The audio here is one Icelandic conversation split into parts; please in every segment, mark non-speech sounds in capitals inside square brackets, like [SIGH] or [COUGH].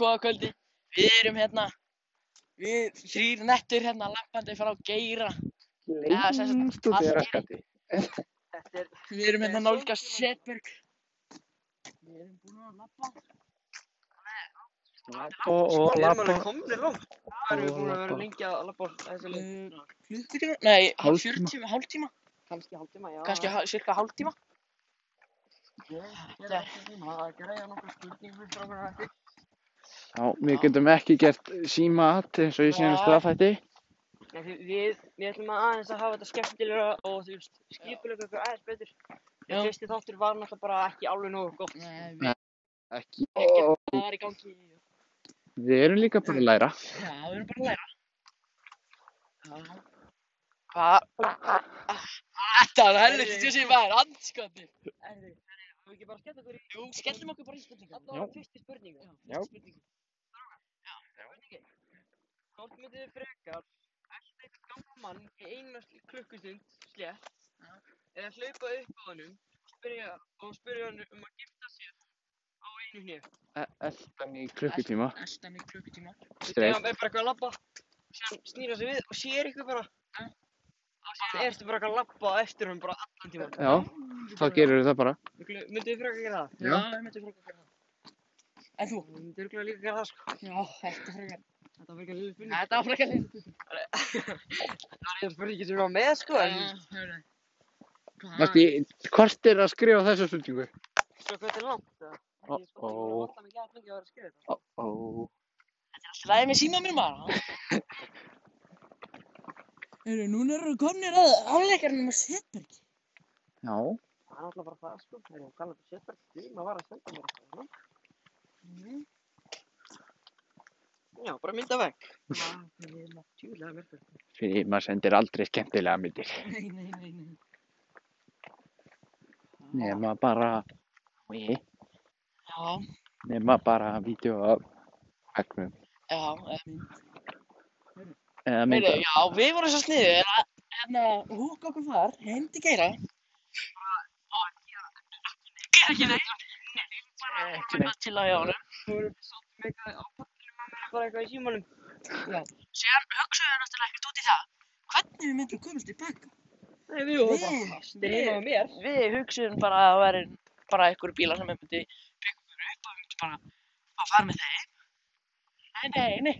Góða kvöldi. Við erum hérna, við þrýr nettur hérna lappandi frá Geira. Ja, sem sagt, Lengst út í allt er-. Þetta er, við erum hérna nálgast Setberg. Við erum búin að lappa. Lappa og Við erum alveg lappa. komin langt. Hvað erum við búin að vera lappa. lengi að lappa þessi leið? Uh, klukkutíma? Nei, Hálftíma. 40, hálftíma. Kannski hálftíma, já. Kannski ha- cirka hálftíma. Ég ég er ekki tíma að greiða nokkuð spurningum frá okkur eftir. Já, við getum ekki gert símat eins og í síðan staðfætti. Nei, því Við, við ætlum að aðeins að hafa þetta skemmtilega og þú veist, skipulega okkur aðeins betur. Já. Fyrsti þáttur var náttúrulega bara ekki alveg nógu gott. Nei, við Ekki. ekkert hvað var í gangi. Við erum líka bara að læra. Já, við erum bara að læra. Já. Hvað? Þetta er helviti tjóðsig maður, andskotni. Erðu, þú ekki bara skemmt okkur í Jú, skellum okkur bara í spurningar. allavega fyrstu spurningu. Já. Hvort myndið þið frekar elda eitt gamla mann í eina klukkustund slétt Já. eða hlaupa upp á honum og spyrja hann um að gifta sér á einu hnið. Eldan í klukkutíma. Eldan í klukkutíma. Þegar hann er bara eitthvað að labba, snýra sig við og sér ykkur bara. Síðan ertu bara eitthvað að labba á eftir hann bara allan tíman. Já, þá gerir það bara. Myndið þið frekar gera það? Já, ég myndi frekar gera það. En þú? Myndið þið örugglega líka gera það sko. Já, þetta frekar. Þetta var frekar lilla spurning. Þetta var frekar lind. Það var einn spurningi sem var með sko, en hörru. Varst í kortir að skrifa þessa spurningu? svo hvað þetta er langt. eða? Ó, Ég sko, alltaf mikið að fengja að vera að skrifa þetta. Ó, ó. Slæði með síma mér maður. [LAUGHS] Hörru, núna eru við komnir að áleikarnum á Setberg. Já. Það er alltaf bara það sko. Það er að kalla þetta setberg. Því maður var að senda mér eitthvað. Mhm. Já, bara mynda vekk. Er. Því maður sendir aldrei skemmtilega myndir. Nei, nei, nei, nei. Nema bara, oui, Já, nema bara vídeo af veggnum. já, mynd. Eða Heyrðu, myndir. já, við vorum svo sniðið að hérna húka okkur þar, heim til Geira. Gera ekki neitt. Ekki neitt. Til að hjá voru svolítið með eitthvað á pattinum að mér, bara eitthvað í símanum. Já. Sér hugsaðu við náttúrulega ekkert út í það. Hvernig við myndum komast tilbaka? Nei, við vorum bara fastir heima á mér. Við hugsaðum bara að það væri bara einhver bílar sem við myndi byggja okkur upp og við myndum bara að fara með þeim. Nei, nei, nei.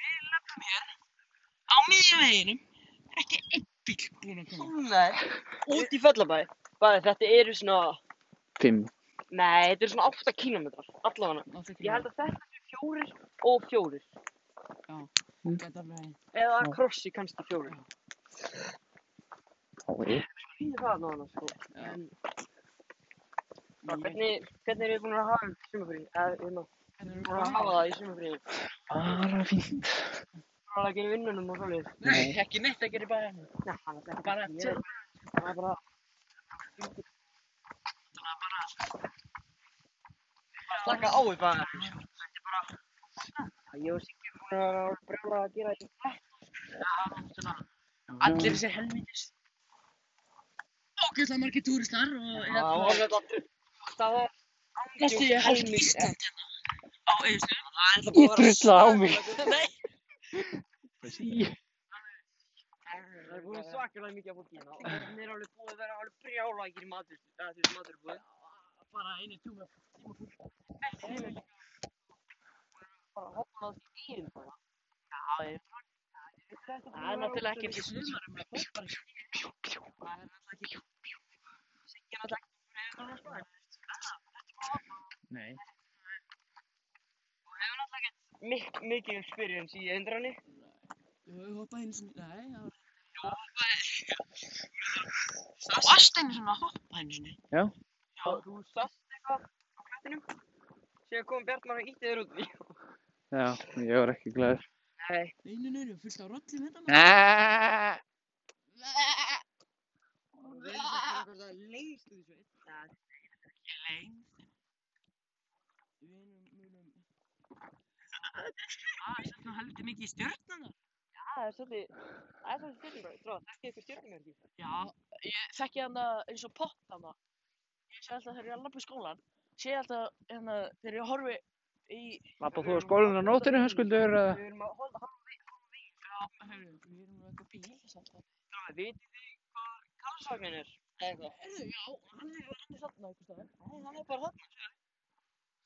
Við löpum hér á miðjum veginum. Ekki einn bíl búinn að koma. Nei. Út í Fellabæ. Bara þetta eru svona, Fimm. nei, þetta eru svona 8 kílómetrar, allavega. Ég held að þetta fjórir og fjórir. Gæti alveg. Eða krossi kannski fjórir. Oui. Fýnir það náðan, sko. Já. En, bara, hvernig, hvernig er þið búin að hafa sumafrí? Eða, hérna, Hvernig búin að hafa það í sumafrí? Bara fínt. Bara ekki í vinnunum og svolítið. Nei, ekki neitt að gera í bæðinu. Nei, það er Bara ekki. til. Það er bara, slaka á í bara. Er ég og Siggi búin að vera að brjóla að gera þetta. Allir þessir helvítis. Ógæðslega margir túristar og þetta, það hálft Ísland hérna á Eðistöðum. Ég drulla á mig. Nei. Það er búin svakalega mikið af fólki og það er alveg búið að vera alveg matur, eða þú veist maturbúið. Bara einu tíma. Bara hopnað í eigin bara. Já, ég Það er náttúrulega ekki sumarum í Það er náttúrulega ekki, Siggi er náttúrulega ekki búin að vera sko, en Nei. þú hefur náttúrulega ekki mik mikið experience í eindrani. Ég hoppa einu sinni, nei, já. Þú varst einu sinni að hoppa einu sinni. Og þú sast eitthvað á klættinum. Síðan kom Bjartmar og ítti þér út í. Já, ég var ekki glæður. Nei. Nei, nei, nei, nei, fullt á rollum hérna maður. Næ. Og við erum svo fyrir það lengst út í sveit. Ég lengst. Við erum, við erum. Það er svona heldur mikið í stjörnuna. Já, það er svolítið, það er svolítið stjórnum. Þú þekkið ykkur stjórnumerki. Já, ég þekki hana eins og pott hana. Ég sé alltaf þegar ég er að labba í skólan, sé alltaf hérna þegar ég horfi Lappa þú á skólanum á nóttunni, höskuldur? eða? Við erum að halda halda já, heyrðu, við erum með eitthvað bíl, samt að, það. Vitið þið hvað Karlsvagnin er? Eða eitthvað? heyrðu, já, hann er, hann er þarna eitthvað staðar. Nei, hann er bara þarna.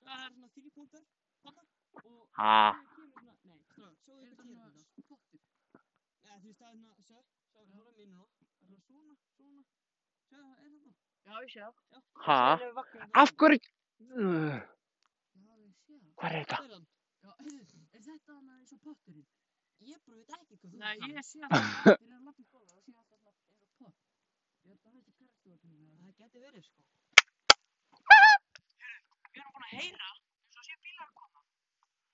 Það er svona þrjú punktar, þarna, og Ha, það kemur svona, nei, sjáu þetta hér þetta. Pottur. Nei, þú veist það er hérna, sjá, sjá, hóra mínu nú. Það er svona, svona, sjá, það er þarna. Já, ég sé það. er vagninn af hverju? Uh, Já, ég sé það. Hvað er þetta? Það er er þetta hann eins og potturinn? Ég bara veit ekki hvað þú Nei, ert að ég sé [LAUGHS] það. Þeir eru að lappa í skóla og sé alltaf svona eins og pott. Ég held að það heiti karlstofakennari. tala um. Það geti verið, sko. Við erum búin að heyra eins og sé bílar að koma.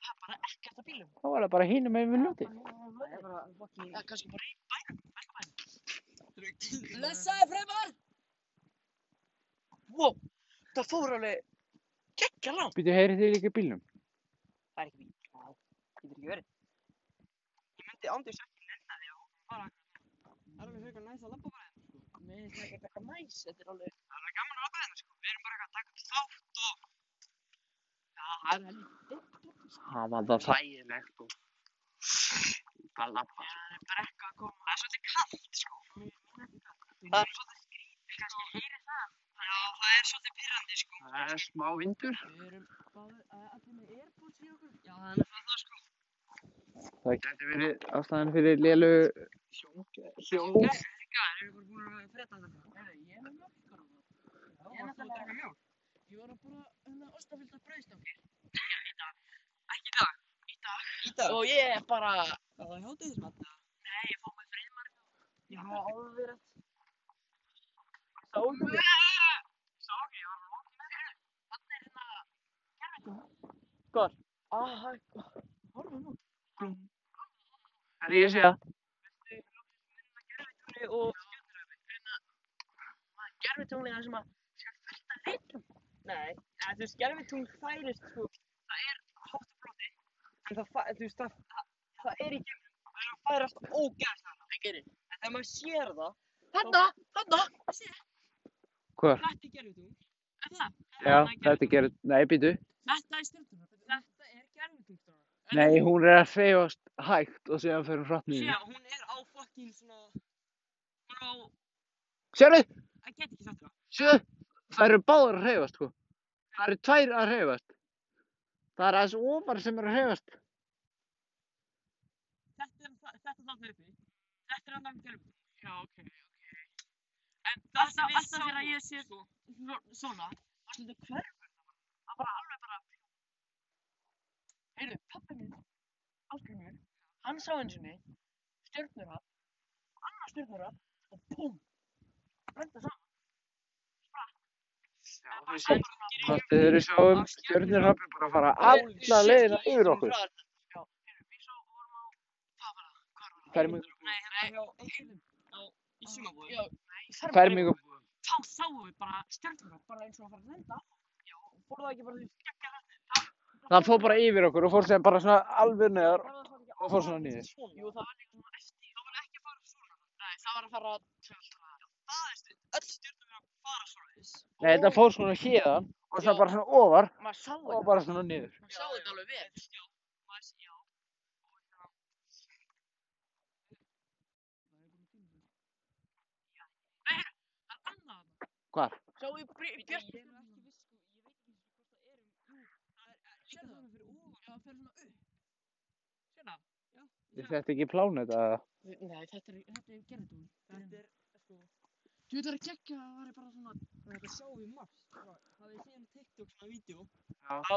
Það er bara ekkert að bílum. þá var það bara hínum með við ljóti. Það er bara fucking... Það er kannski bara í bænum, ekki bænum. Blessaði! Blessaði fremar! Wow, það fór alveg geggja langt. Býtu, heyrið þið líka í bílnum? Það er ekki bíl. Nei, getur ekki verið. Ég myndi ándurs ekki nenna því að hún bara... Það er alveg frekar næst að labba bara hérna, sko. Mér finnst það ekki eitthvað næs, þetta er alveg... Það er alveg gaman að labba hérna, sko. Við erum bara eitthvað að taka upp þátt og... Já, það er helviti dimmt. Það var það þægilegt og bara lappa. Það er brekka að koma. Það er svolítið kallt, sko. Það er svolítið skrítið, kannski heyri það. Já, það er svolítið pyrrandi, sko. Það er smá vindur. Við erum báðir, uh, allir með airpods í okkur. Já, það er nefnilega það, sko. Það gæti verið ástæðan fyrir lélu sjón. Gæslingar, erum við bara búin að freda þetta? Ég er með mjölkar á það. Ég er þú að náttúrulega- drekka mjólk? Ég var að bara, hérna, ostafylta brauðstangir. Ekki í dag. Í dag. Í dag? Og ég er bara, Það var hátíðismat. nei, ég fór með friðmar. Ég hafa alveg rétt. Sá ekki. Sá ekki, ég var að lóka með þér. Þannig er hérna, gerðum Hvar? Ah, hæ, horfum nú. Glúm. Það er ég að segja. Og stjórnuröfi. Gerðvitunglið það sem að, fullt að litum. Nei, en þú veist, gervitungl færist, sko, það er hátt á blóti, en það, fæ- þú veist, það, það, það er í geimnum, það er að færast ógæðslega. Það gerir. En þegar maður sér það, Þarna, þarna. Hvað? þetta er er það? Já, þetta gerir, nei, býtu. Þetta er stjórnum. Þetta er gervitungl, stráðar. Nei, hún er að hreyfast hægt og síðan fyrir hún hratt Já, niður. hún er á fucking svona, hún er á, Sérðu, það get ekki sagt það. sérðu, það eru báðar að hreyfast, sko. Það eru tvær að hreyfast. Það er aðeins ofar sem eru að hreyfast. Þetta er, það- þetta er þarna uppi, þetta er annan gervitungl. Já, ok, ok. En það Alltaf, sem við alltaf þegar sáum, ég sé sko, svo- svona, það er svolítið hverfur. Það bara alveg bara... Heyrðu, pappi minn, Ásgrímur, hann sá eins og niður, stjörnurhaf, annar stjörnurhaf og púm, brenda saman. Þið eru sjáum stjörnirhafni bara að fara alla leiðina yfir okkur. Já, heyrðu, við svo vorum á, hvað var það, hvað var það? Fermingu, Nei, hérna hjá einhverjum á, í sumabúðum. Já, fermingu, Þá sáum við bara stjörnurhaf, bara eins og að fara að lenda. Já, fór það ekki bara því skeggja hann. það fór bara yfir okkur og fór sem bara svona alveg neðar það og fór svona niður. Jú, það var líka svona eftir. Það var ekki að fara svona. Nei, það var að fara að... Það er stund. Öll stjórnum er að fara svona þess. Nei, þetta fór svona hérðan og svo bara svona ofar sá og bara svona niður. Maður sá þetta alveg vel. Já, maður sé, já. Og hérna, Það er annað þarna. Hvar? Sá í björn. ég er ekki viss, sko, ég veit ekki hvort það er um, jú, það er eh, líka Sérðu svona fyrir ofan. Já, það fer svona upp. Sérna? Er þetta ekki plánut eða? Nei, þetta er, þetta er gerðum. Þetta er, sko, Þú veit það er geggja að það væri bara svona... þetta sjá í Mars. Hafið þið séð TikTok svona vídeo? Já.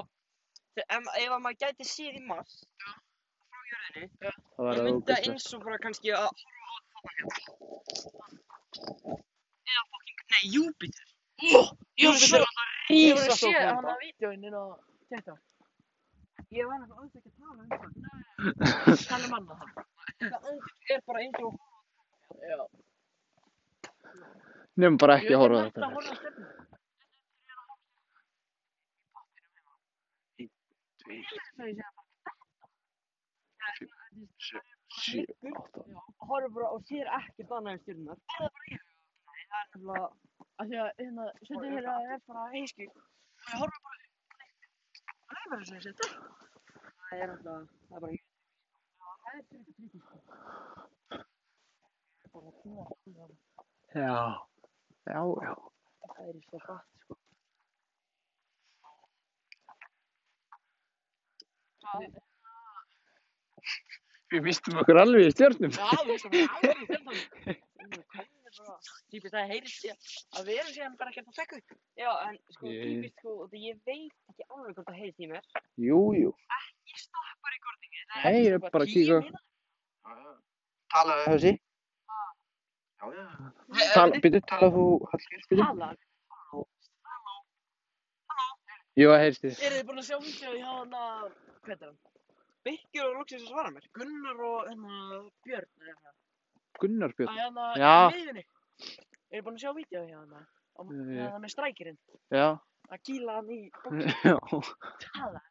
Þegar, ef, ef að maður gæti séð í Mars, frá jörðinni, Það var að myndi ógæsta. eins og bara kannski að horfa á þetta hérna. Eða fucking, nei, Júpiter. Ég var svo... Ég var að sé planta. á vídeoinn inn á þetta. Ég var nefnilega alls ekki að tala um það. Hann er manna það. Það andlit er bara eins og Já. Nefnum bara ekki að horfa á þetta. Ég horfa á stefnu. Tveir, Það er sér sjö, sjö, átta. horfir bara og sér ekkert annað en stjórnar. Er það bara ég? Nei, það er nefnilega, að því að hérna, stundum þeirra er bara heiski. Og ég horfa bara upp. Það er sem ég seti. Það er alltaf, það er bara mjög. Það er trikki, sko. Bara tíma að tíma að Já. Já, já. það er svo hratt, sko. Það, Við mistum okkur alveg í stjörnum. já, við veistum bara alveg í fjöldanum. [LAUGHS] Típist það heyrist ég að erum síðan bara ekkert að fekka upp. Já, en sko, Ég- típist, sko, og það- ég veit ekki alveg hvort það heyrist í mér. Jú, jú. Ég stoppar í kortingi. Nei, ég er bara að kíka. Talaðu þessi. Já, já. Tal, byrju, talaðu þú, Hallgeir, byrju. Tala. Jú, það heyrst þið. Eru þið búin að sjá vídeo hjá hana, hvað er hann? Birkir og Luxus að svara mér. Gunnar og hérna Björn, eða. Gunnar Björn. Að hérna Já. í miðjunni. Eru búin að sjá vídeo hana? Á Nei. hérna með strækirinn. Já. Að kýla hann í [LAUGHS] bóksu. Já. Tala.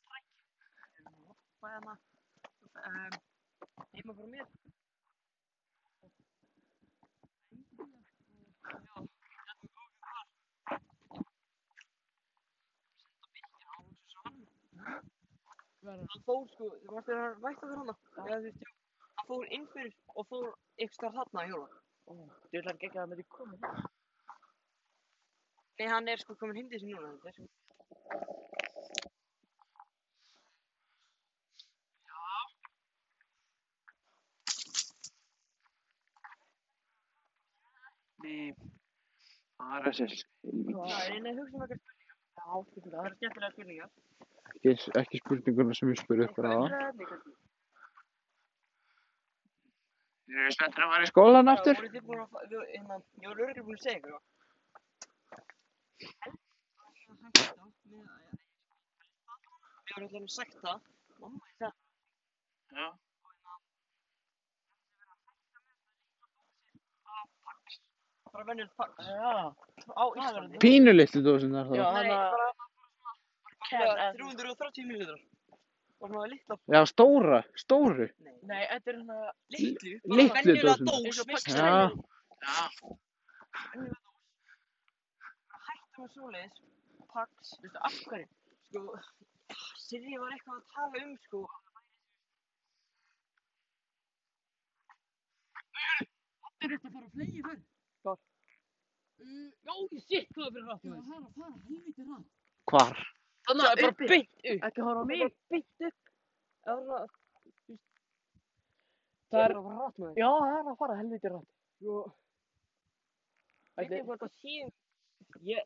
Strækirinn. Hvað er hana? Um, heima frá mér. Hann fór, sko, þú varst þér að vægt okkur hana. Já, þú veist, já. Fór inn fyrir og fór ykkur starf þarna að hjóla. Þú ætlar ekki að með því komið. Nei, hann er sko komin hindi sem núna, þetta er sko. Nei. Það er þessi. Já, er einu að hugsa um eitthvað spurningar. Já. Það eru skemmtilega spurningar. Ekki, ekki spurninguna sem ég spurði ykkur á. umræðefni kannski. Þið eru spenntir að fara í skólan Já, aftur? þið búin að, við- hérna, ég var örgulega búin að segja ykkur það. Ég var alltaf sagt það, mamma ég sagði Já. bara venjulegt fax Já. á Íslandi. Pínu litlu dósin þar Já, þá. Nei, hana- bara Ken, bara en- 330 millilitrar. Og svona litla, Já, stóra. Stóru. nei, þetta er hérna... litlu, litlu bara venjulega. Eins dós. og veist Pepsi. það, Já. Já. venjulega dós. Hættu með svoleiðis, fax, Veistu af hverju? sko, Sirri var eitthvað að tala um, sko, Þetta er þetta að fara að flegi fyrr. Hvar? Uh, já, ég sé hvað það fyrir rætt. Það er að fara helviti rætt. Hvar? Þannig það að er bara beint upp. Ekki horfa á Það mig. er bara beint upp. Það er Það er, bara rætt með já, það er að fara helviti rætt. Sko, veit Þetta ég hvað það sé, ég, ég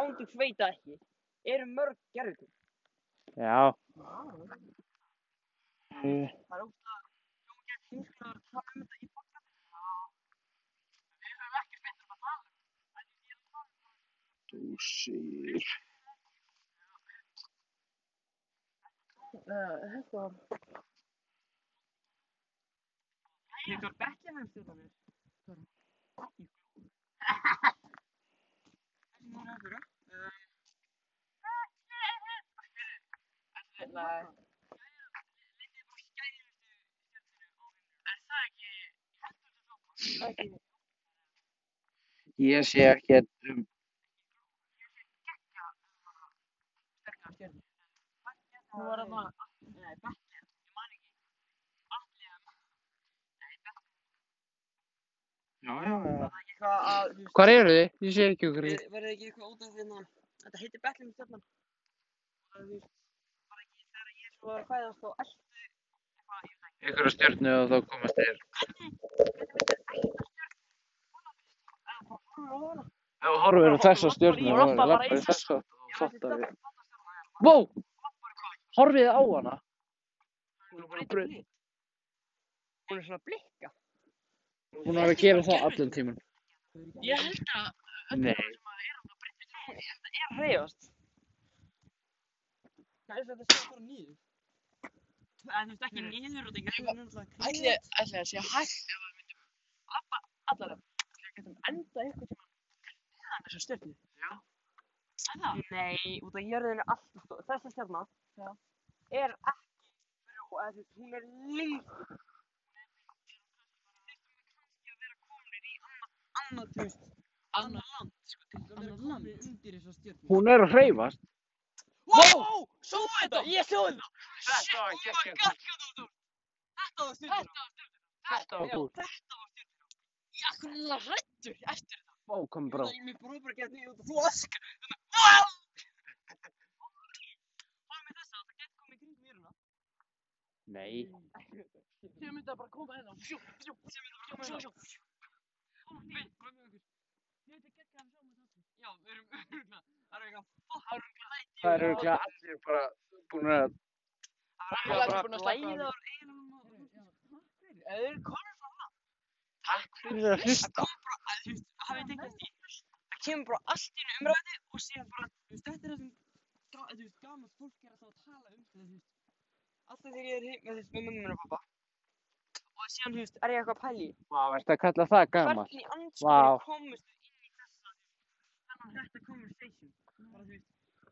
ándugs veit það ekki, eru mörg gerðugur. Já. Það Eh, er ógstað, þú getur heimskulega að tala um þetta í podcast. Við höfum ekki betur um að tala um Dósir. Uh, þetta var... Þetta var Beckham stjórnarnir. Þessi núna er fyrir. Nei. Ég sé ekki um... Nú var að... Nei, Beckham, ég man ekki. Atli að Já, já, já. það er ekki eitthvað að, þú veist, Hvar eru þið? Ég sé ekki okkur. Ver- verður ekki eitthvað út af því að þetta heitir Beckham stjórnan. Það er þú veist, bara ekki þegar ég svo var að fæðast á eldu eitthvað, ég veit ekki. Ykkur á stjörnu og þá komast þér. Ef þú horfir á þessa stjörnu Ég og labba bara í lappar í þessa og veit fattar ekki við. Horfið á hana. Hún er bara eitthvað blik. Hún er svona blikka. Hún er að gera það allan tíman. Ég held að... Nei. Þetta er reyðast. Það er að þetta sé bara nýður. Það er þú veist ekki nýður og þetta er ætli að sé hægt ef við myndum labba allar þeim. Við getum enda ykkur tíma meðan þessar stjörnur. Já. Það? Nei, út af jörðin er alltaf stóð. Þessi stjarna Já. er ekki frjó, eða þú veist, hún er lítil. Annað, þú veist, annað land, sko, til dæmis Annað land? undir þessar stjörnur. Hún er að hreyfast. Wow! Sjáu þetta! Ég sjáu þetta! Þetta var Oh my geggjað. god, hvað þú þú! Þetta var stundina. Þetta var kúl. Þetta var stundina. Ég er hvernig hrættur eftir þetta. Kom brá. Það er mér að geta því út og þú öskar. Hvað með þess að það gett komið í kringum mýruna? Nei. Ég myndi að bara koma hérna. Bara fjú, komið fjú, hérna. fjú. Við, hvað með okkur? Ég veit ekki hvað við sjáum þetta. Já, við erum öruglega. Það er eitthvað. Það örugglega hægt. Það eru örugglega allir bara búin að... Það er Allir búin að því. úr eyrunum og... Það. Takk fyrir að hlusta. Það að. Það kemur bara allt í einu umræði og síðan bara, þú veist, þetta er það sem, ga- þú veist, gamalt fólk er alltaf að tala um þetta, þú veist. Alltaf þegar ég er heim, þú veist, með mömmu og pappa. Og síðan, þú veist, er ég eitthvað að pæli. Að það? Hvernig komust við inn í þessa, þennan þetta conversation? Bara, þú veist,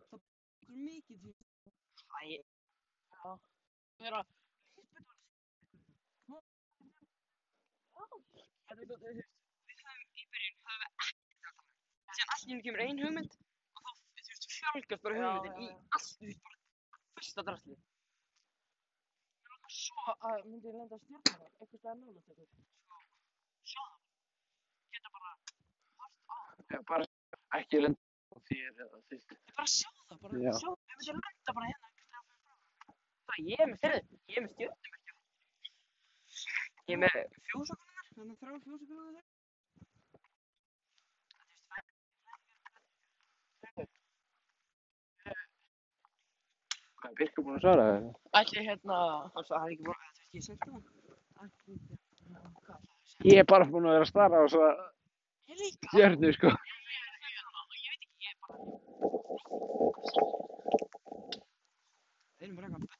það er mikið, þú veist. Æ, Þeirra, Þetta er veist, við höfum í byrjun, höfum við ekkert að tala. Síðan allt í einu kemur ein hugmynd og þá, þú veist, fjálgast bara hugmyndin í allt, þú veist, bara fyrsta drasli. svo að myndi ég lenda að stjórna það. Eitthvað stæði nála þetta. Sjá það. Geta bara, Já, bara ekki lenda á þér eða þitt. ég bara sjá það, bara Já. sjá það. Við myndum lenda bara hérna einhvers staðar fyrir framan. Það, ég er með, ég er með. Ég fjósakunar, þannig að þrjá fjósakunar þeir. Hvað er Birkir búin að svara það? Ætli hérna, Það er ekki bara, þetta er ekki sent það. ætli, hvað? Ég er bara búin að vera að stara á svo Ég stjörnu, sko. Ég veit ekki, ég er bara...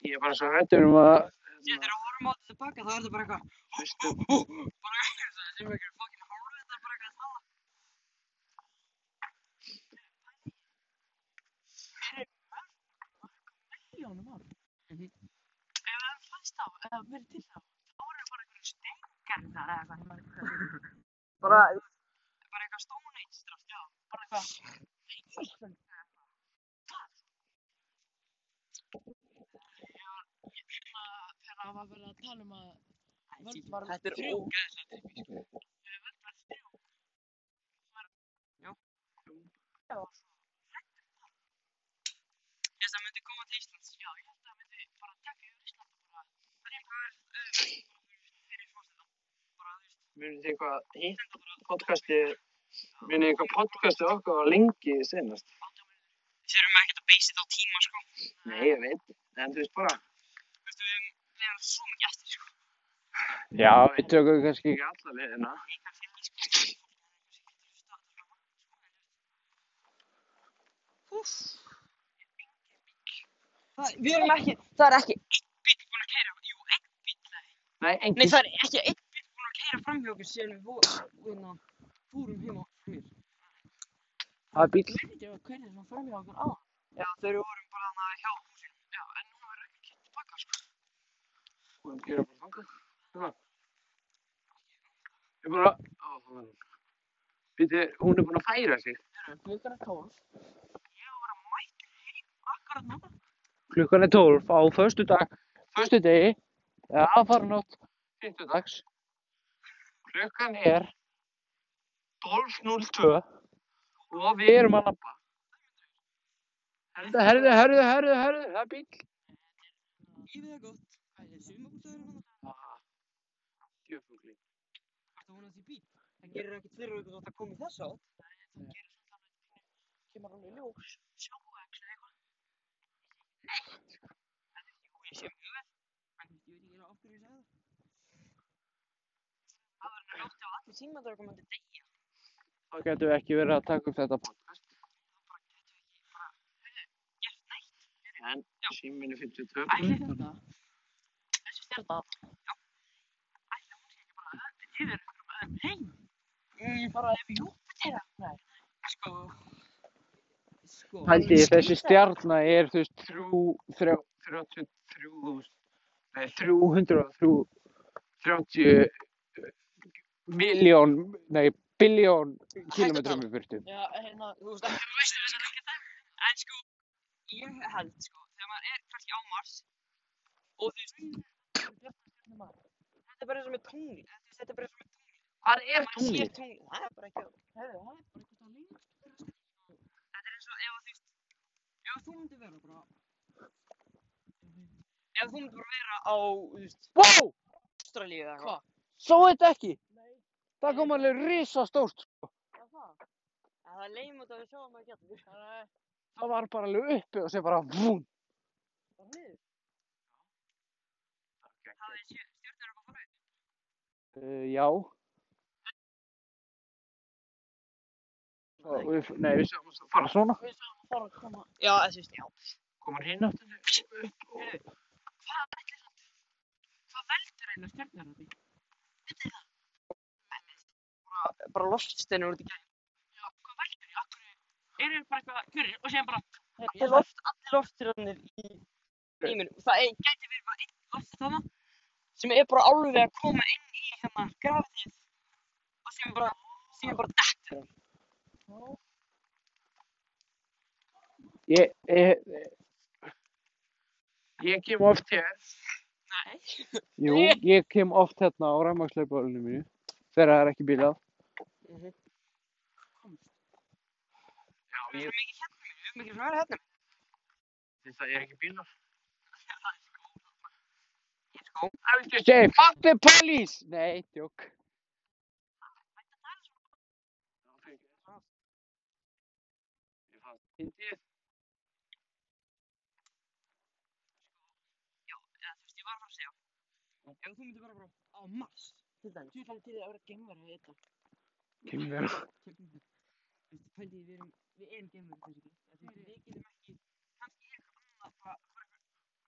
Ég er bara svo hættur um að... Þegar við horfum á þetta tilbaka þá er þetta bara eitthvað bara eitthvað sem er eitthvað fucking horror þetta er bara eitthvað að tala Miljónum ár. Ef það fannst þá, eða verið til þá, þá eru bara einhverjum stengar þar eða hvað. maður- hvað- bara bara eitthvað já Bara eitthvað. Ísland. Hérna, þegar það var verið að tala um að völd var þetta er þrjú. ógeðslega typískt Ef völd var þrjú. var- Já. Já, ég veist að myndi koma til Íslands já, ég held að það myndi bara taka yfir Ísland og bara það er eitthvað uh, fyrir fórstæða bara þú veist munið þið hvað hitt podcasti, munið þið hvað podcasti okkar var lengi senast? við þurfum ekkert að beysa þetta á tíma sko Nei, ég veit, en þú veist bara. þú veist við við erum svo mikið eftir sko Já, við tökum kannski ekki alla Úff. Það, við erum ekki, það er ekki einn bíl búinn að keyra, jú, einn bíl, nei. Nei, Nei, það er ekki einn bíl búinn að keyra fram hjá okkur síðan við fórum, fórum heima frá mér. Það er bíl. Ég veit ekki hvernig það fór mér okkur á. Já, þegar við vorum bara hana hjá húsinu. Já, en nú er ekki kynnt tilbaka, sko. Við erum gera bara þangað. Bara, á, það var hún. Er búin að færa sig. Klukkan er tólf. Ég var að mæta heim akkurat núna. Klukkan er 12 á föstu dag, föstu degi, eða aðfaranótt, fimmtudags. Klukkan er 12.02 og við erum að labba. Herðu, herðu, herðu, herðu, herðu, það er bíl. Lífið er gott. Hvað er sumabústaðurinn hana? Ah, Djöfugli. Þetta var hans í bíl. Það gerir ekkert fyrir þótt að koma í þessa átt. Það gerir svona þannig kemur alveg ljós. Sjávax eða eitthvað. Nei, sko. Það er jú, ég sé mjög vel. En ég veit ekki af hverju ég sagði það. Það var hann ljótt ef allir símandar komandi að deyja. Þá getum við ekki verið að taka upp þetta podcast. Neitt. En síminn er 52. Ætli þetta. Þessi stjarna. Ætli hún sé ekki bara öðvitað yfir heim. Mm, bara ef Júpiter. Nei. Sko, sko. Hældi, þessi stjarna er, þú veist, þrjú, þrjá, þrjátíu, þrjú, nei, þrjú hundruð og þrjú, þrjátíu miljón, nei, biljón kílómetrum í burtu. Já, hérna, Þú veist ekki, þú veist þess að ekki það. En sko, ég held, sko, þegar maður er kannski á Mars og þú veist, þetta er bara eins og með veist, þetta er bara eins og með. Hvað er tungli, það er bara ekki. Herðu, það er bara eitthvað lengst. Þetta er eins og ef að þú ef þú myndir vera bara, ef þú myndir bara vera á, Wow! Ástralíu eða Hvað? Svo þetta ekki? Það kom alveg risastórt. sko. Hvað er það? Það er leim út að við sjáum allir. Það er Það var bara alveg uppi og sér bara vún. bara niður. Það er stjórnir upp á fara. Uh, já. Við, nei, við sjáum að fara svona. Við sáum að fara að koma. Já, þú veist, já. Komar hinn áttunni upp og... Hvað ætlir það? Hvað veldur eiginlega stjórnir upp í? Bara, bara loftsteinur út í gæð. Já, hvað veldur því? Akkur eru bara eitthvað kjörir og séðan bara allir loft, allir loftsteinarnir í heiminum. Það er, gæti verið bara einn loftstæðna sem er bara alveg að koma inn í hérna grafitíð og sem bara, sem bara dettur. Ég, ég, ég kem oft hér. Nei. Jú, ég kem oft hérna á ræmagsleipalunum mínu. Þegar það er ekki bílað. Mhm. Já, Við erum ekki hérna, við erum ekki svona hérna. finnst það er ekki bílað. Sko, I was just saying, fuck the police! Nei, tjók. Fyndið. já, eða þú veist, ég var að fara að segja. Ef þú myndir bara bara á Mars, til dæmis. Þú ætlaði til að vera geimveri í þetta. Kynver. Þú veist, pældi við erum, við erum veist, við getum ekki, kannski er eitthvað annað bara,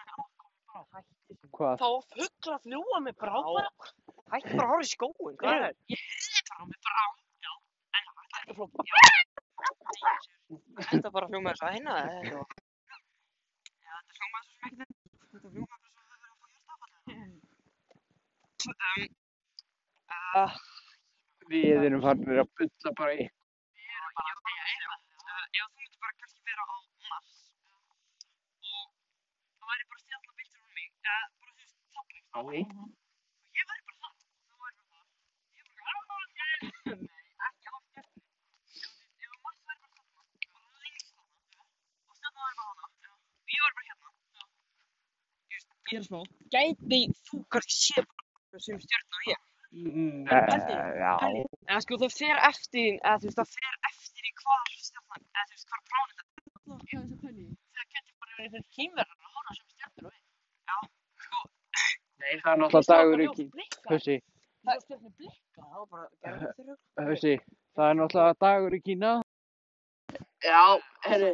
eitthvað. Hvað? Þá fugla að fljúa með bráðara. Hætti bara að horfa í skóin, hvað er? Ég heyrði bara með brá. Já. En það var ekki flótt. Þetta bara hljómaður svo að hinna það, eða. Já, þetta hljómaður svo sem ekki þetta. Þetta hljómaður bara svo að það verður að fá uh, Við erum farnir að bylla bara í. ég er bara að eitthvað. Uh, ef þú myndir bara kannski vera á Mars og það væri bara stjálna byltur um mig, eða bara þú veist, þáttlega. Á í? Ég væri bara það. Þú væri bara það. Ég er bara alveg að gera. Nei, ekki alveg gert. Ef Mars væri bara þarna, bara lengst þarna, og stjálna væri bara hana, og ég væri bara hérna. Ég er smá. Gæti þú kannski séð sem stjörna og ég? Mm, Já. Eða sko það fer eftir, eða þú veist það fer eftir í hvar stjarnan, eða þú veist hvar. Já, þessi pæli. Það getur bara verið fyrir kýmverðar að hóna sem stjórnir og við. Nei, það er náttúrulega dagur ekki. Hussi, Það stjórnir blikka. Það. Hussi, það er náttúrulega dagur í Kína. Já, herri.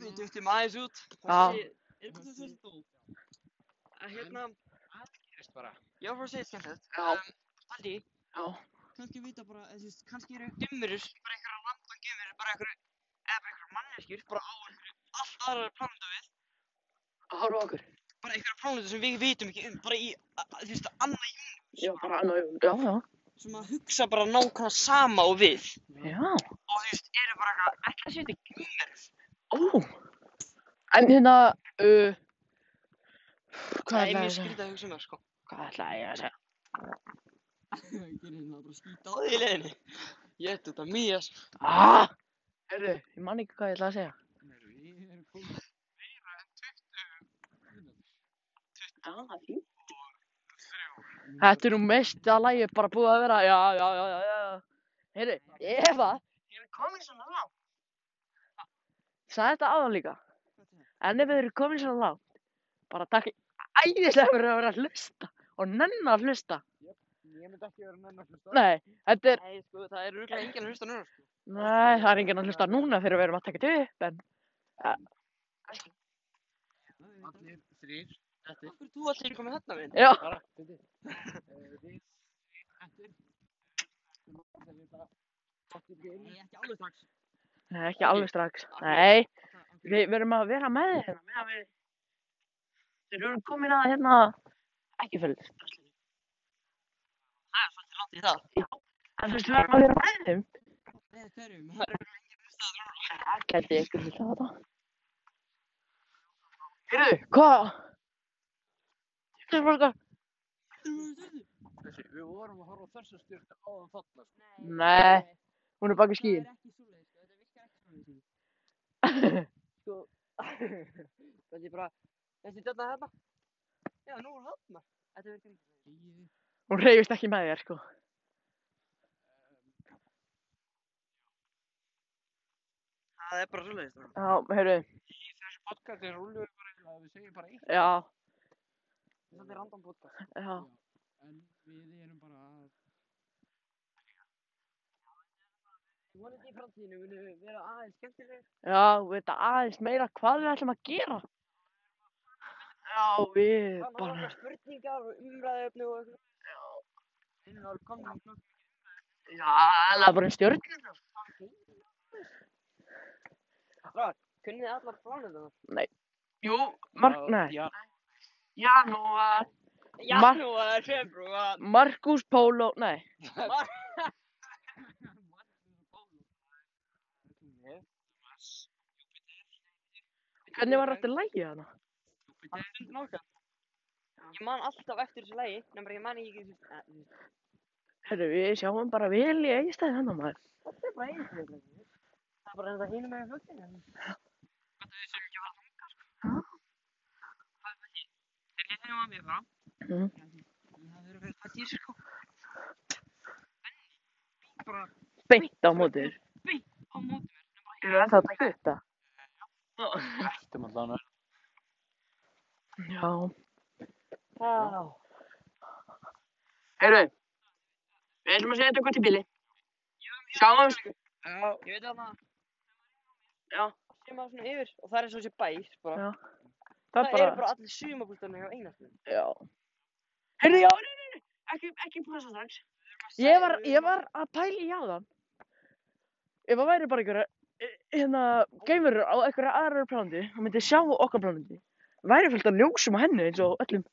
Við duttum aðeins út. Já. Er þetta? Að hérna, Gerist bara. ég var bara að segja skemmtilegt. Já. Um, Haldi, Já. kannski vita bara, eða þú veist, kannski eru gemurur, bara einhverja landan gemurur, bara einhverju, eða bara einhverja manneskjur, bara á einhverju allt aðra plánutu við. Að horfa á okkur. Bara einhverja plánutu sem við vitum ekki um, bara í, þú veist, annað í Já, bara annað. Já, já. sem að hugsa bara nákvæmlega sama og við. Já. Og þú veist, eru bara eitthvað, ekki að setja gemurur. Ó. En hérna, uh, hvað Það er mjög að segja? skrítið að hugsa um það, sko. Hvað ætlaði ég að segja? Gerir hérna bara skýta á því í leiðinni. Ég ætti þetta mjög, sko. Ah! Herru, ég man ekki hvað ég ætlaði að segja. Þetta er nú mest að lægi bara búið að vera, já, já, já, já, já. Heyrðu, Eva, ég er komin svona langt. Sagði þetta áðan líka. En ef þið eru komin svona langt, bara takk æðislega fyrir að vera að hlusta og nenn að hlusta. Ég myndi ekki vera nenn að hlusta. Nei, þetta er, Nei, sko, það er rúglega enginn að hlusta núna, sko. nei, það er enginn að hlusta núna fyrir að við erum að taka þetta upp, en Allir þrýr. Þetta Akkur þú allir komið þarna minn? já, bara. Eh, Við, eftir. Nei, ekki alveg strax. nei, ekki alveg strax. Nei, við verum að vera með þér hérna, þeir eru komin að hérna, ekki fyrir, Það er svolítið langt í það. en þú veist, við verum að vera með þeim. Með hverjum? Það er enginn að hlusta það. Það gæti ykkur á þetta. Heyrðu, hvað? Þetta er bara Þessi, við vorum að horfa á þessa styrta áðan þarna, sko. Nei, hún er baki skíin. Það er ekki svoleiðis, sko. Þetta virkar ekki svoleiðis. [LAUGHS] Sko, [LAUGHS] þetta er bara, þessi döfna hérna. Já, nú er hérna. Þetta virkar ekki svoleiðis. Hún reyfist ekki með þér, sko. Það er bara svoleiðis, sko. Já, heyrðu, Í þessu podcasti rúlum við bara eitthvað að við segjum bara eitt. já, Þetta er random podcast. já. En við erum bara að... Ég vonandi í framtíðinu við vera aðeins skemmtilegir. Já, veit aðeins meira hvað við ætlum að gera. Já, við Þannig að bara... nokkra spurningar og umræðuöfni og eitthvað. Já. Finnum alveg komið með nokkuð. Já, það er bara einn stjórn. Stráðar, kunnið þið allar plánuðunar? Jú, Mark, nei. Já, Janúar, Janúar, februar. Markus Pólo, nei. Hvernig var þetta lægið hana? Stundin okkar. Ég man alltaf eftir þessu lagi, nefnir ég man ekki þessu... þú Herru, við sjáum bara vel í eigistæði hann maður. Þetta er bara þetta. Það er bara enda hínum með fjöldinu. Þetta er sem ekki var sko. Er það því? Þeir lítið um að mér bara. Mhm. Það verður verið það dýr, sko. Bara Beint á móti þér. á móti mér. Þú er ennþá að taka þetta. ættum allan að... Já. Já. Herru, við ætlum að segja þetta eitthvað til bíli. Sjáum. Já. Ég veit að það. Já. Sem að svona yfir og það er svo þessi bæs, bara. Já. Það, Það er bara... bara allir sumabúltarnir hjá einastum. Já. Herru, já, nei, nei, nei. Ekki, ekki pressa strax. Ég var, ég var að pæla í jáðan. Ef það væri bara einhverja, eh, hérna, geimurur á einhverja aðrar plánundi, það myndi sjá okkar plánundi. Væri fullt af ljósum á henni eins og öllum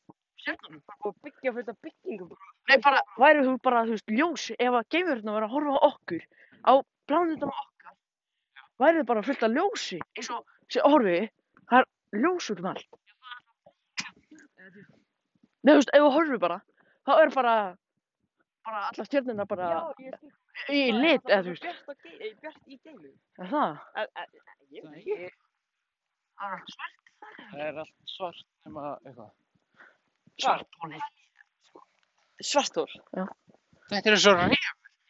stjörnunum. Og byggja fullt af byggingum. Nei, bara, væri þú bara, þú veist, ljós, ef að geimururna væri að horfa á okkur, á plánundum okkar, væri það bara fullt af ljósi, eins og, sé, horfið, það er ljós út um allt. Nei, þú veist, ef þú horfir bara, þá er bara, bara allar stjörnuna bara Já, ég í lit, eða þú veist, bjart í geimum. er það? Ég veit ekki. Það er svart. Það er allt svart nema eitthvað. Svarthóli. Svartól. Þetta er svo reyf.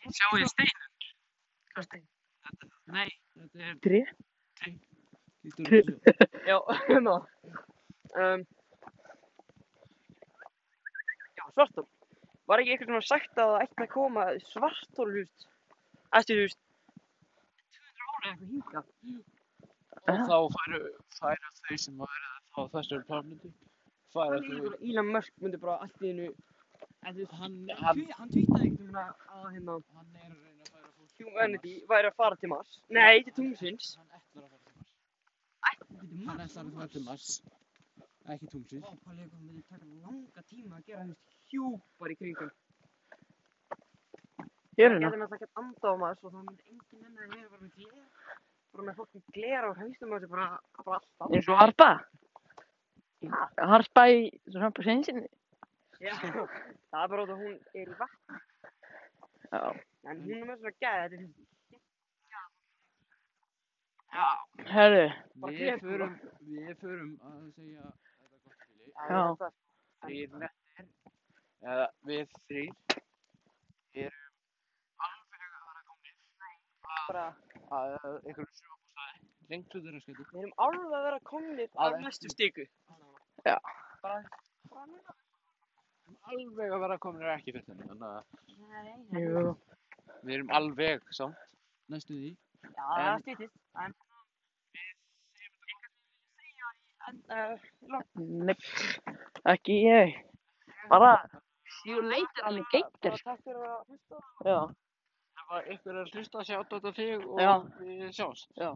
Sjáu þið steinin? Hvað stein? Nei, þetta er... Tré? Út þessu. [LAUGHS] Já, [LAUGHS] hérna. Um, já, svartól. Var ekki einhvern veginn sagt að það ætti að koma svartól, eftir, þú veist, 200 ára eitthvað hingað. Og þá færu, færu þau sem að vera á þessari plánutu, færu Hann þau... er Elon Musk myndi bara allt í hennu, en þú veist, Hann, hann, hann, hann tweetaði einhvern veginn að hérna, hann er að reyna að færa fólk... humanity væri að fara til Mars. Nei, til tungsins. Hann ætlar að fara til Mars. Hann ætlar að fara til Mars. Ekki tungsins. Vá, hvað leikum myndi taka langa tíma að gera, veist, hjúpar í kringum. Jörðina? Getur náttúrulega ekki anda á Mars og það myndi enginn nenni að vera bara með gler. Bara með fólk með gler á haustum á þessu bara, bara alltaf. Eins og harpa? Harpa í svona sensinni? Já, það er bara út að hún er í vatn. Já. En hún er með svona gæði, þetta er Já. Herru, Við förum, við förum að segja þetta gott bíli. Já. það. Þrýr nettir, eða við þrýr, erum alveg að vera komnir Bara, að einhverjum sumabústaði, lengt út þeirra skæti. við erum alveg að vera komnir Að næstu stiku. Já. Bara, bara núna. Alveg að vera komnir ekki fyrir þenni, þannig að Nei, jú. við erum alveg samt, næstu því. Já, það er stýttist. En, en, uh, langt. Nei, ekki ég. Bara, hann í geitir. Bara takk fyrir að hlusta. Já. Að ykkur er að hlusta sjá þetta þig og við sjáumst. Já.